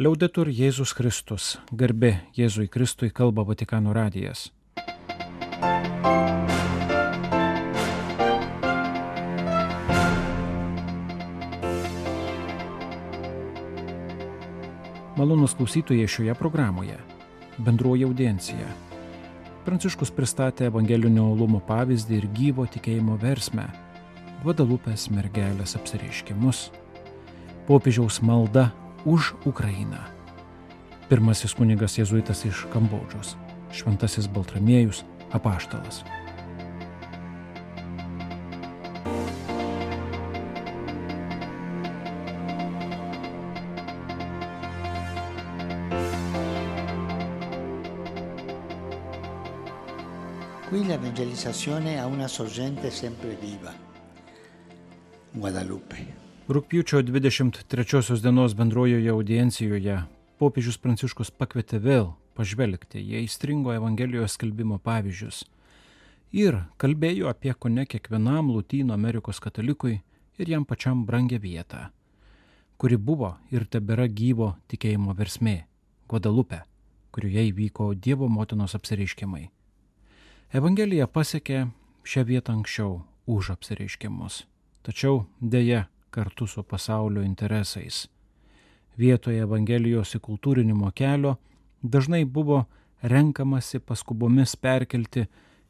Liaudetur Jėzus Kristus, garbė Jėzui Kristui kalba Vatikano radijas. Malonus klausytojai šioje programoje. Bendroji audiencija. Pranciškus pristatė evangelinio olumo pavyzdį ir gyvo tikėjimo versmę - Guadalupės mergelės apsireiškimus. Popiežiaus malda už Ukrainą. Pirmasis kunigas jėzuitas iš Kambodžos - Šventasis Baltramiejus apaštalas. Qui l'evangelizzazione ha una sorgente sempre viva. Guadalupe. Rūpiučio 23 dienos bendrojoje audiencijoje popiežius Pranciškus pakvietė vėl pažvelgti į aistringo Evangelijos skelbimo pavyzdžius ir kalbėjo apie ko ne kiekvienam Lutino Amerikos katalikui ir jam pačiam brangę vietą, kuri buvo ir tebėra gyvo tikėjimo versmė - Guadalupe, kurioje įvyko Dievo motinos apsireiškimai. Evangelija pasiekė šią vietą anksčiau už apsireiškimus, tačiau dėja kartu su pasaulio interesais. Vietoje Evangelijos įkultūrinimo kelio dažnai buvo renkamasi paskubomis perkelti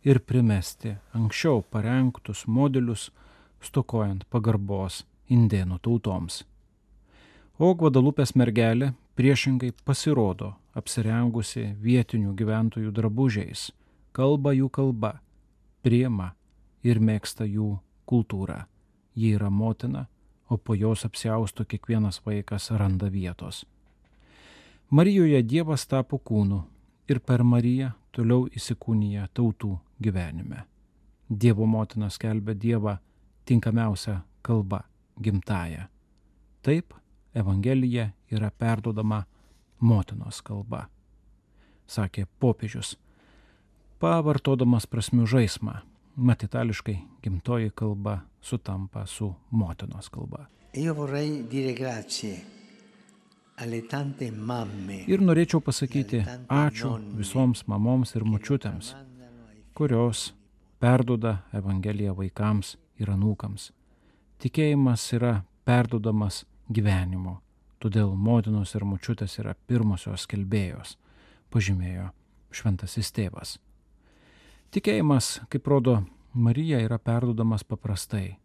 ir primesti anksčiau parengtus modelius, stokojant pagarbos indėnų tautoms. O Guadalupės mergelė priešingai pasirodo apsirengusi vietinių gyventojų drabužiais, kalba jų kalba, priema ir mėgsta jų kultūrą. Ji yra motina, o po jos apsiausto kiekvienas vaikas randa vietos. Marijoje Dievas tapo kūnu ir per Mariją toliau įsikūnyja tautų gyvenime. Dievo motina skelbia Dievą tinkamiausią kalbą - gimtają. Taip, Evangelija yra perdodama motinos kalba, sakė popiežius, pavartodamas prasmių žaismą mat itališkai gimtoji kalba sutampa su motinos kalba. Ir norėčiau pasakyti ačiū visoms mamoms ir mučiutėms, kurios perduoda Evangeliją vaikams ir anūkams. Tikėjimas yra perduodamas gyvenimu, todėl motinos ir mučiutės yra pirmosios kelbėjos, pažymėjo šventasis tėvas. Tikėjimas, kaip rodo Marija, yra perduodamas paprastai.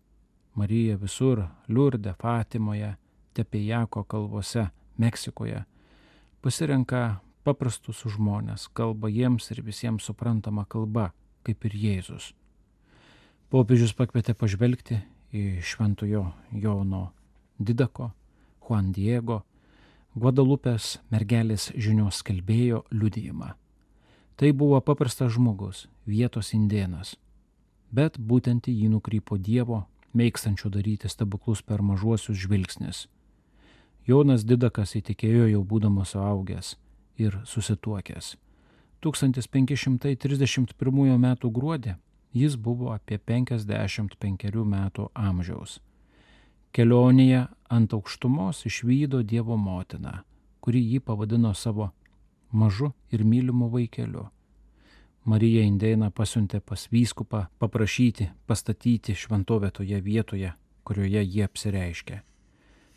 Marija visur - Liurde, Fatimoje, Tepejako kalvose, Meksikoje - pasirenka paprastus žmonės, kalba jiems ir visiems suprantama kalba, kaip ir Jėzus. Popiežius pakvietė pažvelgti į šventojo Jono Didako, Juan Diego, Guadalupės mergelės žinios kalbėjo liudijimą. Tai buvo paprastas žmogus, vietos indėnas. Bet būtent jį nukrypo Dievo, mėgstančio daryti stebuklus per mažuosius žvilgsnis. Jonas Didakas įtikėjo jau būdamas suaugęs ir susituokęs. 1531 m. gruodį jis buvo apie 55 metų amžiaus. Kelionėje ant aukštumos išvydo Dievo motiną, kuri jį pavadino savo mažu ir mylimu vaikeliu. Marija Indėna pasiuntė pas vyskupą paprašyti pastatyti šventovę toje vietoje, kurioje jie apsireiškė.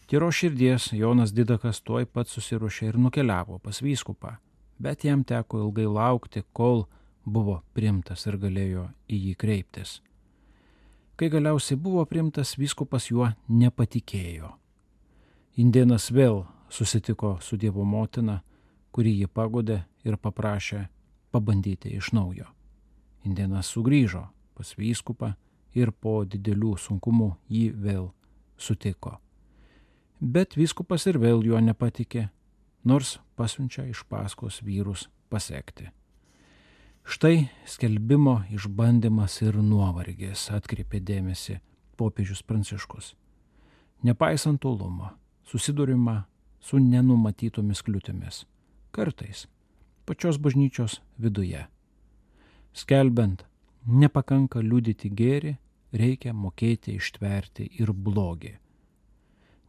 Tyro širdies Jonas Didakas tuoj pat susiruošė ir nukeliavo pas vyskupą, bet jam teko ilgai laukti, kol buvo primtas ir galėjo į jį kreiptis. Kai galiausiai buvo primtas, vyskupas juo nepatikėjo. Indėnas vėl susitiko su Dievo motina kurį jį pagodė ir paprašė pabandyti iš naujo. Indienas sugrįžo pas vyskupą ir po didelių sunkumų jį vėl sutiko. Bet vyskupas ir vėl juo nepatikė, nors pasiunčia iš paskos vyrus pasiekti. Štai skelbimo išbandymas ir nuovargis atkreipė dėmesį popiežius Pranciškus. Nepaisant tolumo, susidurima su nenumatytomis kliūtimis kartais pačios bažnyčios viduje. Skelbent, nepakanka liudyti gėri, reikia mokėti ištverti ir blogį.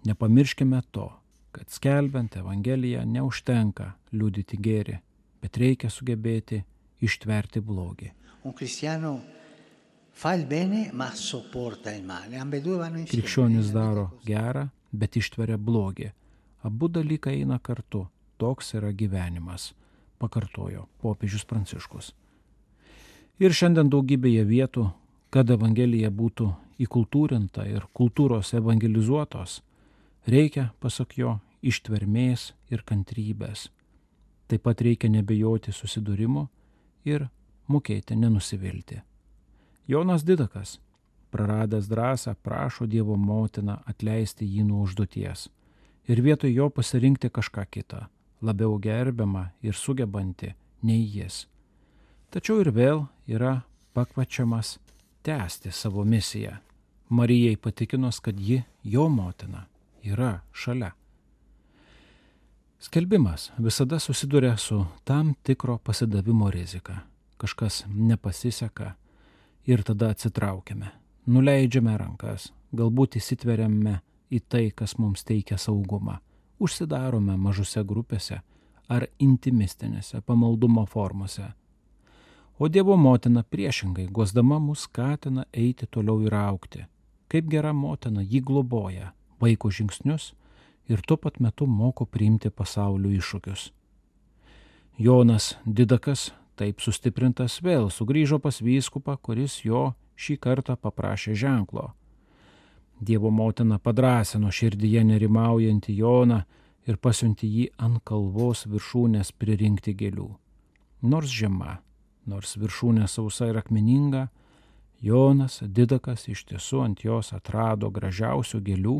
Nepamirškime to, kad skelbiant Evangeliją neužtenka liudyti gėri, bet reikia sugebėti ištverti blogį. Krikščionis daro gerą, bet ištveria blogį. Abu dalykai eina kartu. Toks yra gyvenimas, pakartojo popiežius Pranciškus. Ir šiandien daugybėje vietų, kad Evangelija būtų įkultūrinta ir kultūros evangelizuotos, reikia, pasak jo, ištvermės ir kantrybės. Taip pat reikia nebejoti susidūrimo ir mokėti nenusivilti. Jonas Didakas, praradęs drąsą, prašo Dievo motiną atleisti jį nuo užduoties ir vietoj jo pasirinkti kažką kitą, labiau gerbiamą ir sugebantį nei jis. Tačiau ir vėl yra pakvačiamas tęsti savo misiją. Marijai patikinus, kad ji, jo motina, yra šalia. Skelbimas visada susiduria su tam tikro pasidavimo rizika. Kažkas nepasiseka ir tada atsitraukiame, nuleidžiame rankas, galbūt įsitveriame į tai, kas mums teikia saugumą, užsidarome mažose grupėse ar intimistinėse pamaldumo formose. O Dievo motina priešingai, guosdama mus skatina eiti toliau ir aukti. Kaip gera motina jį globoja, vaiko žingsnius ir tuo pat metu moko priimti pasaulio iššūkius. Jonas Didakas, taip sustiprintas, vėl sugrįžo pas vyskupą, kuris jo šį kartą paprašė ženklo. Dievo motina padrasino širdyje nerimaujantį Joną ir pasiunti jį ant kalvos viršūnės pririnkti gėlių. Nors žema, nors viršūnė sausa ir akmeninga, Jonas Didakas iš tiesų ant jos atrado gražiausių gėlių,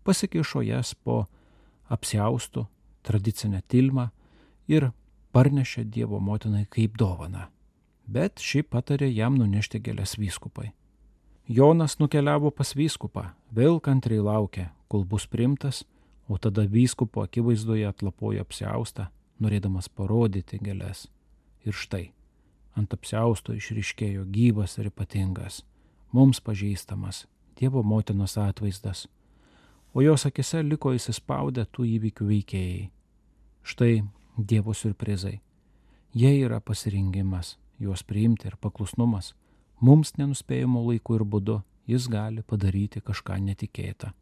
pasikišo jas po apsiaustų tradicinę tilmą ir parnešė Dievo motinai kaip dovana. Bet ši patarė jam nunešti gėlės vyskupai. Jonas nukeliavo pas vyskupą, vėl kantriai laukė, kol bus primtas, o tada vyskupo akivaizdoje atlapojo apsiaustą, norėdamas parodyti gėlės. Ir štai, ant apsiausto išriškėjo gyvas ir ypatingas, mums pažįstamas Dievo motinos atvaizdas o jos akise liko įsispaudę tų įvykių veikėjai. Štai Dievo surprizai. Jie yra pasirinkimas, juos priimti ir paklusnumas. Mums nenuspėjimo laiku ir būdu jis gali padaryti kažką netikėtą.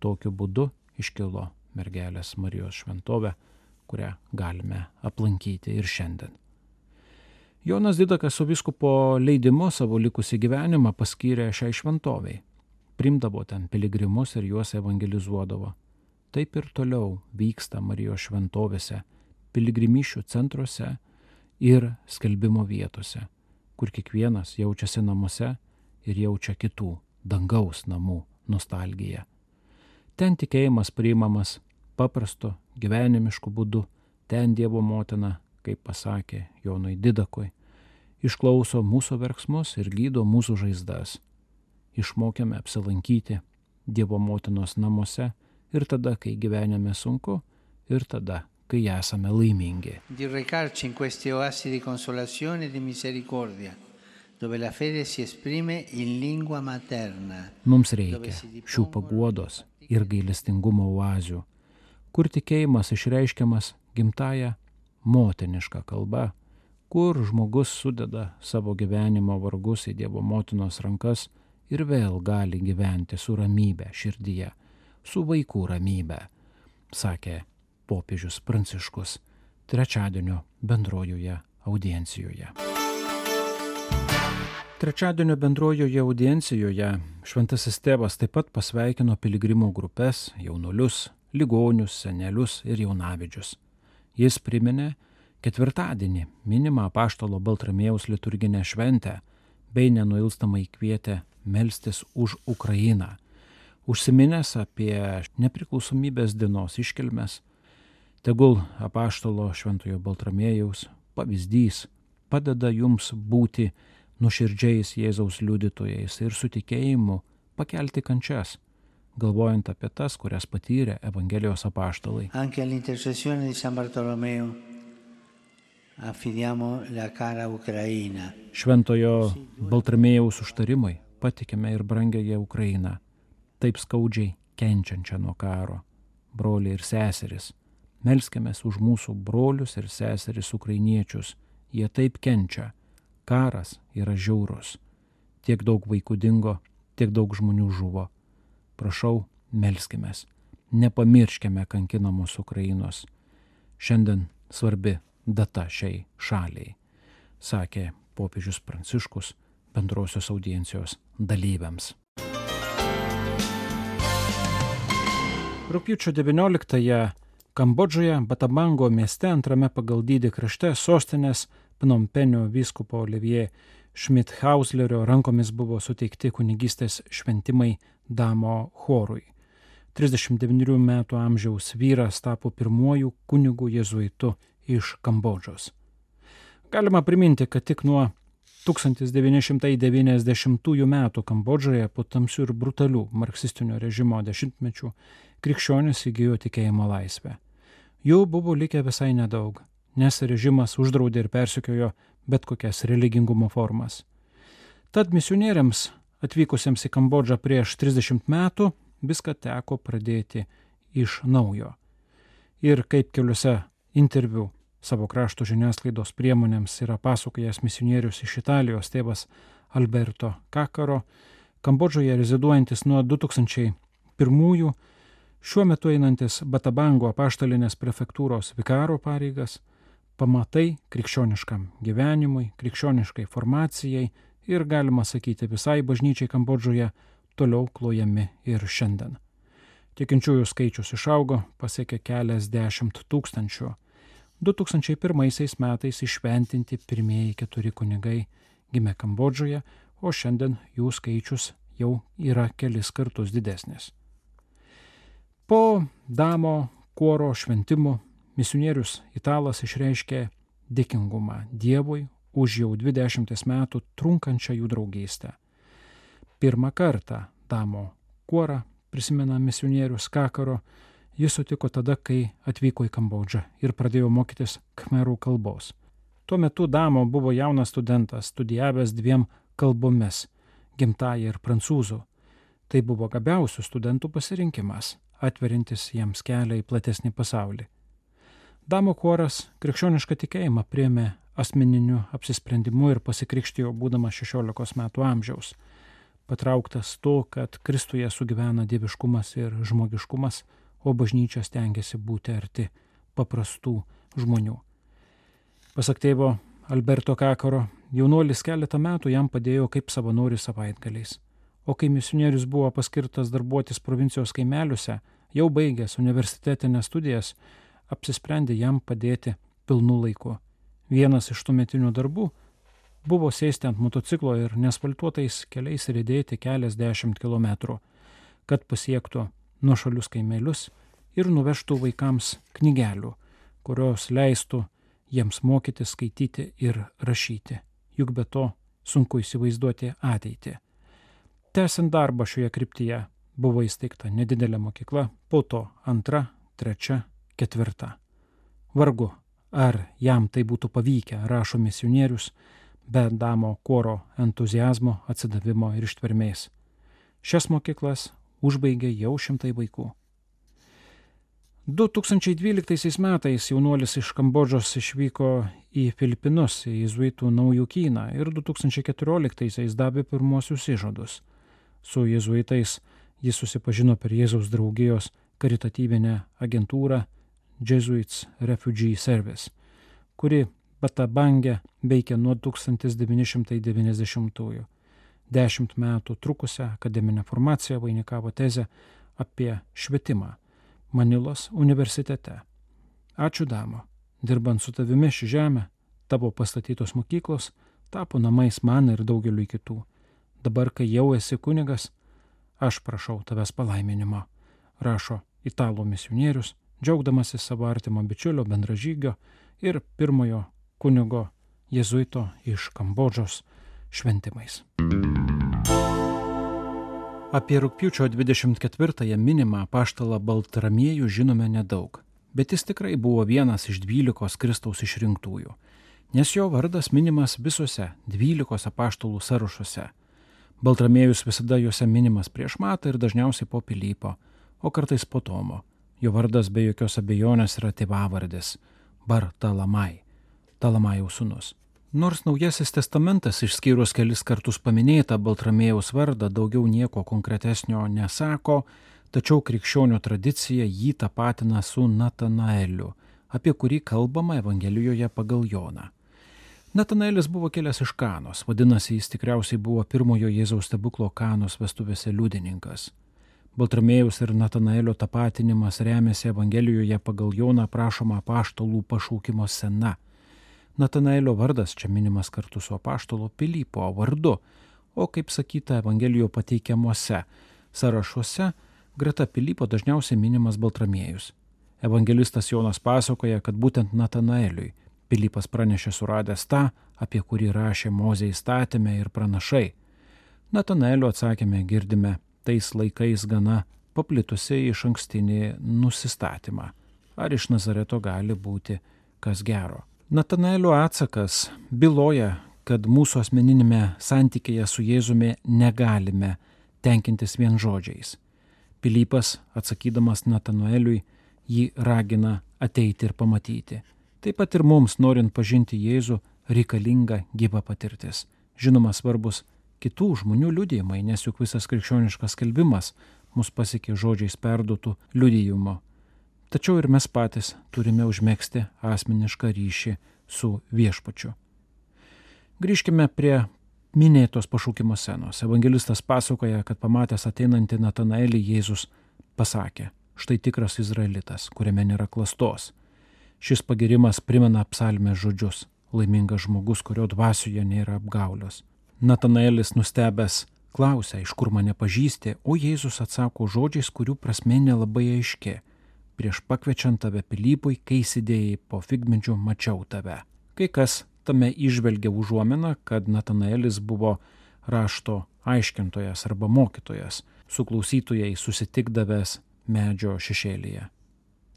Tokiu būdu iškilo mergelės Marijos šventovė, kurią galime aplankyti ir šiandien. Jonas Didakas su viskupo leidimu savo likusį gyvenimą paskyrė šiai šventoviai primdavo ten piligrimus ir juos evangelizuodavo. Taip ir toliau vyksta Marijos šventovėse, piligrimyšių centruose ir skelbimo vietose, kur kiekvienas jaučiasi namuose ir jaučia kitų dangaus namų nostalgiją. Ten tikėjimas priimamas paprastu gyvenimišku būdu, ten Dievo motina, kaip pasakė Jonui Didakui, išklauso mūsų verksmus ir gydo mūsų žaizdas išmokėme apsilankyti Dievo motinos namuose ir tada, kai gyvenime sunku, ir tada, kai esame laimingi. Di recarci in queste oasi di consolazione e di misericordia, dove la fede si esprime in lingua materna. Mums reikia šių paguodos ir gailestingumo oazių, kur tikėjimas išreiškiamas gimtaja motiniška kalba, kur žmogus sudeda savo gyvenimo vargus į Dievo motinos rankas ir vėl gali gyventi su ramybė širdyje, su vaikų ramybė, sakė popiežius Pranciškus trečiadienio bendrojoje audiencijoje. Trečiadienio bendrojoje audiencijoje šventasis tėvas taip pat pasveikino piligrimų grupės, jaunulius, ligonius, senelius ir jaunavidžius. Jis priminė ketvirtadienį minimą paštalo Baltramėjaus liturginę šventę bei nenuilstamai kvietė melstis už Ukrainą. Užsiminęs apie nepriklausomybės dienos iškilmes, tegul apaštalo Šventojo Baltramėjaus pavyzdys padeda jums būti nuširdžiais Jėzaus liudytojais ir su tikėjimu pakelti kančias, galvojant apie tas, kurias patyrė Evangelijos apaštalai. Šventojo Baltramėjaus užtarimai patikime ir brangėje Ukrainą, taip skaudžiai kenčiančią nuo karo. broliai ir seseris. Melskimės už mūsų brolius ir seseris ukrainiečius. Jie taip kenčia. Karas yra žiaurus. Tiek daug vaikų dingo, tiek daug žmonių žuvo. Prašau, melskimės. Nepamirškime kankinamos Ukrainos. Šiandien svarbi data šiai šaliai, sakė popiežius Pranciškus bendrosios audiencijos dalyviams. Rūpiučio 19-ąją Kambodžoje, Batabango mieste antrame pagal dydį krašte sostinės Pnompenio vyskupo Olivier Schmidt-Hauslerio rankomis buvo suteikti kunigystės šventimai Damo chorui. 39 metų amžiaus vyras tapo pirmuoju kunigu jėzuitu iš Kambodžos. Galima priminti, kad tik nuo 1990 metų Kambodžoje po tamsių ir brutalių marksistinio režimo dešimtmečių krikščionis įgyjo tikėjimo laisvę. Jų buvo likę visai nedaug, nes režimas uždraudė ir persikiojo bet kokias religingumo formas. Tad misionieriams atvykusiems į Kambodžą prieš 30 metų viską teko pradėti iš naujo. Ir kaip keliuose interviu savo krašto žiniasklaidos priemonėms yra pasakojęs misionierius iš Italijos tėvas Alberto Kakaro, Kambodžoje reziduojantis nuo 2001 šiuo metu einantis Batabango apaštalinės prefektūros vikaro pareigas, pamatai krikščioniškam gyvenimui, krikščioniškai formacijai ir, galima sakyti, visai bažnyčiai Kambodžoje toliau klojami ir šiandien. Tikinčiųjų skaičius išaugo, pasiekė keliasdešimt tūkstančių. 2001 metais išventinti pirmieji keturi kunigai gimė Kambodžoje, o šiandien jų skaičius jau yra kelis kartus didesnis. Po Damo kuoro šventimų misionierius italas išreiškė dėkingumą Dievui už jau 20 metų trunkančią jų draugystę. Pirmą kartą Damo kuorą, prisimena misionierius Kakaro, jis sutiko tada, kai atvyko į Kambodžą ir pradėjo mokytis khmerų kalbos. Tuo metu Damo buvo jaunas studentas, studijavęs dviem kalbomis - gimtąją ir prancūzų. Tai buvo gabiausių studentų pasirinkimas, atverintis jiems kelią į platesnį pasaulį. Damo kuoras krikščionišką tikėjimą priemė asmeniniu apsisprendimu ir pasikrikštijo būdamas 16 metų amžiaus patrauktas to, kad Kristuje sugyvena dieviškumas ir žmogiškumas, o bažnyčia stengiasi būti arti paprastų žmonių. Pasak tėvo Alberto Kakaro, jaunuolis keletą metų jam padėjo kaip savanoris savaitgaliais, o kai misionierius buvo paskirtas darbuotis provincijos kaimeliuose, jau baigęs universitetinės studijas, apsisprendė jam padėti pilnu laiku. Vienas iš tuometinių darbų buvo sėsti ant motociklo ir nesfaltuotais keliais rėdėti keliasdešimt kilometrų, kad pasiektų nuošalius kaimelius ir nuvežtų vaikams knygelių, kurios leistų jiems mokyti skaityti ir rašyti, juk be to sunku įsivaizduoti ateitį. Tęsiant darbą šioje kryptyje buvo įsteigta nedidelė mokykla, po to antra, trečia, ketvirta. Vargu, ar jam tai būtų pavykę, rašo misionierius, be Damo koro entuzijazmo, atsidavimo ir ištvermės. Šias mokyklas užbaigė jau šimtai vaikų. 2012 metais jaunuolis iš Kambodžos išvyko į Filipinus, į Jėzuitų naujukyną ir 2014 davė pirmosius įžadus. Su jėzuitais jis susipažino per Jėzaus draugijos karitatyvinę agentūrą Jesuits Refugee Service, kuri Batabange veikia nuo 1990-ųjų. Dešimt metų trukusią akademinę formaciją vainikavo tezę apie švietimą Manilos universitete. Ačiū damo, dirbant su tavimi ši žemė, tavo pastatytos mokyklos tapo namais man ir daugeliu kitų. Dabar, kai jau esi kunigas, aš prašau tavęs palaiminimo, rašo italų misionierius, džiaugdamasis savo artimo bičiulio bendražygio ir pirmojo kunigo jėzuito iš Kambodžos šventimais. Apie rūpiučio 24-ąją minimą paštalą Baltramiejų žinome nedaug, bet jis tikrai buvo vienas iš dvylikos Kristaus išrinktųjų, nes jo vardas minimas visose dvylikos apaštalų sąrašuose. Baltramiejus visada juose minimas prieš matą ir dažniausiai po Pilypo, o kartais po Tomo, Jo vardas be jokios abejonės yra tėvavardis - Bar Talamai, Talamajaus sūnus. Nors Naujasis testamentas išskyrus kelis kartus paminėtą Baltramėjaus vardą daugiau nieko konkretesnio nesako, tačiau krikščionių tradicija jį tapatina su Natanaeliu, apie kurį kalbama Evangelijoje pagal Joną. Natanaelis buvo kilęs iš Kanos, vadinasi, jis tikriausiai buvo pirmojo Jėzaus stebuklo Kanos vestuvėse liudininkas. Baltramėjus ir Natanaelio tapatinimas remiasi Evangelijoje pagal Joną prašoma paštalų pašaukimo sena. Natanaelio vardas čia minimas kartu su apaštalo Pilypo vardu, o kaip sakyta Evangelijoje pateikiamuose sąrašuose, greta Pilypo dažniausiai minimas Baltramėjus. Evangelistas Jonas pasakoja, kad būtent Natanaeliui Pilypas pranešė suradęs tą, apie kurį rašė Mozė įstatymė ir pranašai. Natanaelio atsakymę girdime tais laikais gana paplitusi iš ankstinį nusistatymą. Ar iš Nazareto gali būti kas gero? Natanaelio atsakas byloja, kad mūsų asmeninėme santykėje su Jėzumi negalime tenkintis vien žodžiais. Pilypas, atsakydamas Natanaeliui, jį ragina ateiti ir pamatyti. Taip pat ir mums, norint pažinti Jėzų, reikalinga gyva patirtis. Žinoma, svarbus kitų žmonių liudijimai, nes juk visas krikščioniškas kalbimas mus pasiekė žodžiais perduotų liudijimo. Tačiau ir mes patys turime užmėgsti asmenišką ryšį su viešpačiu. Grįžkime prie minėtos pašaukimo senos. Evangelistas pasakoja, kad pamatęs ateinantį Natanaelį Jėzus pasakė, štai tikras izraelitas, kuriame nėra klastos. Šis pagirimas primena psalmės žodžius - laimingas žmogus, kurio dvasioje nėra apgaulios. Natanaelis nustebęs klausia, iš kur mane pažįsti, o Jėzus atsako žodžiais, kurių prasme nelabai aiški. Prieš pakviečiant tave Pilypui, kai įsidėjai po figmedžių, mačiau tave. Kai kas tame išvelgia užuomeną, kad Natanaelis buvo rašto aiškintojas arba mokytojas, su klausytojai susitikdavęs medžio šešėlyje.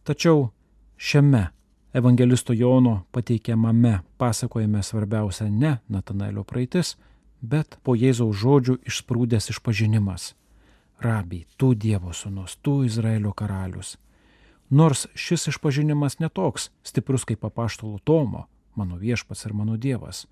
Tačiau šiame Evangelisto Jono pateikiamame pasakojime svarbiausia ne Natanaelio praeitis, bet po Jėzaus žodžių išsprūdęs išpažinimas. Rabi, tu Dievo sūnus, tu Izraelio karalius. Nors šis išpažinimas netoks stiprus kaip apaštalo Tomo, mano viešpas ir mano Dievas.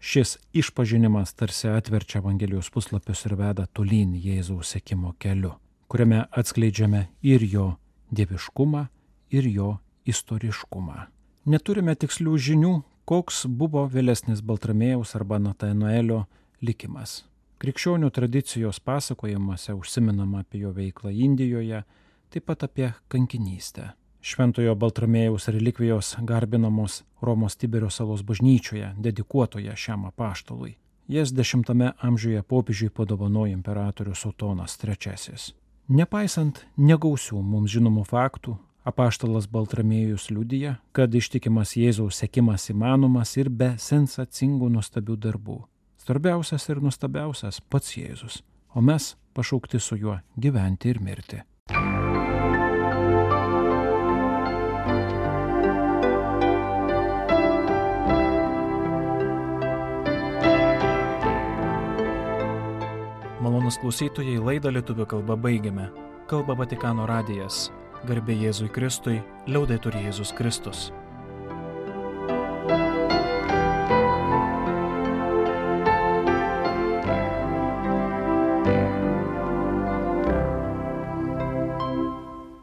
Šis išpažinimas tarsi atverčia Evangelijos puslapius ir veda tolyn Jėzaus sekimo keliu, kuriame atskleidžiame ir jo dieviškumą, ir jo istoriškumą. Neturime tikslių žinių, koks buvo vėlesnis Baltramėjaus arba Natanaelio likimas. Krikščionių tradicijos pasakojimuose užsiminama apie jo veiklą Indijoje, taip pat apie kankinystę. Šventojo Baltramėjaus relikvijos garbinamos Romos Tiberio salos bažnyčioje, dedikuotoje šiam apaštalui. Jas X amžiuje popiežiui padovanojo imperatorius Otonas III. Nepaisant negausių mums žinomų faktų, Apaštalas Baltramėjus liudija, kad ištikimas Jėzaus sekimas įmanomas ir be sensacingų nuostabių darbų. Svarbiausias ir nuostabiausias pats Jėzus, o mes pašaukti su juo gyventi ir mirti. Malonus klausytojai laidą lietuvių kalbą baigiame. Kalba Vatikano radijas Garbė Jėzui Kristui, liaudai turi Jėzus Kristus.